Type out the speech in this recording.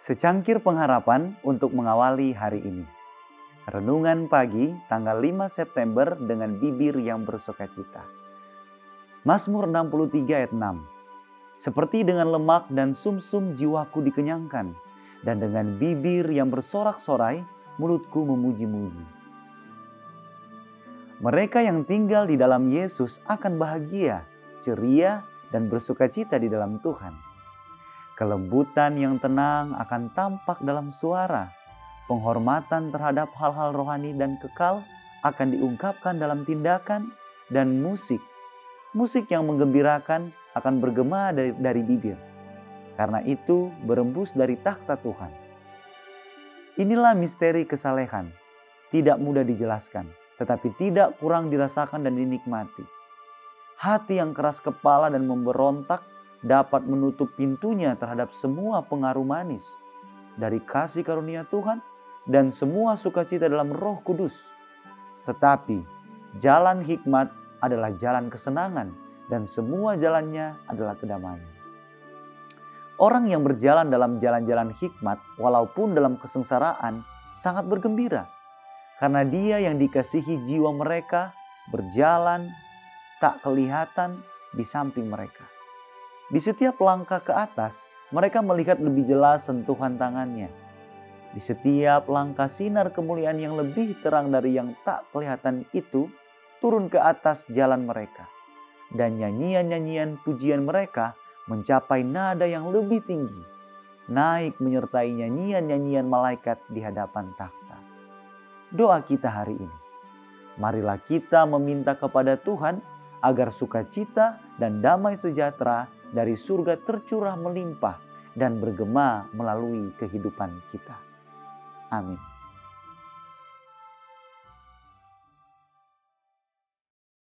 Secangkir pengharapan untuk mengawali hari ini. Renungan pagi tanggal 5 September dengan bibir yang bersukacita. Mazmur 63 ayat 6. Seperti dengan lemak dan sumsum jiwaku dikenyangkan, dan dengan bibir yang bersorak-sorai mulutku memuji-muji. Mereka yang tinggal di dalam Yesus akan bahagia, ceria, dan bersukacita di dalam Tuhan Kelembutan yang tenang akan tampak dalam suara. Penghormatan terhadap hal-hal rohani dan kekal akan diungkapkan dalam tindakan dan musik. Musik yang menggembirakan akan bergema dari, dari bibir. Karena itu berembus dari takhta Tuhan. Inilah misteri kesalehan. Tidak mudah dijelaskan, tetapi tidak kurang dirasakan dan dinikmati. Hati yang keras kepala dan memberontak dapat menutup pintunya terhadap semua pengaruh manis dari kasih karunia Tuhan dan semua sukacita dalam Roh Kudus. Tetapi jalan hikmat adalah jalan kesenangan dan semua jalannya adalah kedamaian. Orang yang berjalan dalam jalan-jalan hikmat walaupun dalam kesengsaraan sangat bergembira karena dia yang dikasihi jiwa mereka berjalan tak kelihatan di samping mereka. Di setiap langkah ke atas, mereka melihat lebih jelas sentuhan tangannya. Di setiap langkah sinar kemuliaan yang lebih terang dari yang tak kelihatan itu turun ke atas jalan mereka. Dan nyanyian-nyanyian pujian mereka mencapai nada yang lebih tinggi. Naik menyertai nyanyian-nyanyian malaikat di hadapan takhta. Doa kita hari ini. Marilah kita meminta kepada Tuhan agar sukacita dan damai sejahtera dari surga tercurah melimpah dan bergema melalui kehidupan kita. Amin.